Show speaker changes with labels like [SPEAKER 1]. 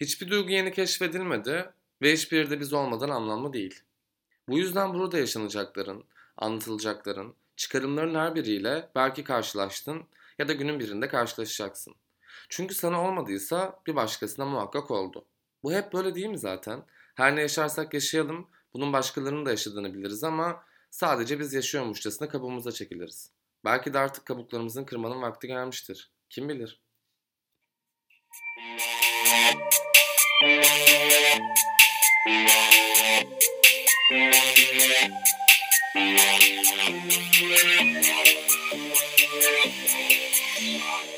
[SPEAKER 1] Hiçbir duygu yeni keşfedilmedi ve hiçbiri de biz olmadan anlamlı değil. Bu yüzden burada yaşanacakların, anlatılacakların, çıkarımların her biriyle belki karşılaştın ya da günün birinde karşılaşacaksın. Çünkü sana olmadıysa bir başkasına muhakkak oldu. Bu hep böyle değil mi zaten? Her ne yaşarsak yaşayalım, bunun başkalarının da yaşadığını biliriz ama sadece biz yaşıyormuşçasına kabuğumuza çekiliriz. Belki de artık kabuklarımızın kırmanın vakti gelmiştir. Kim bilir? Thank you.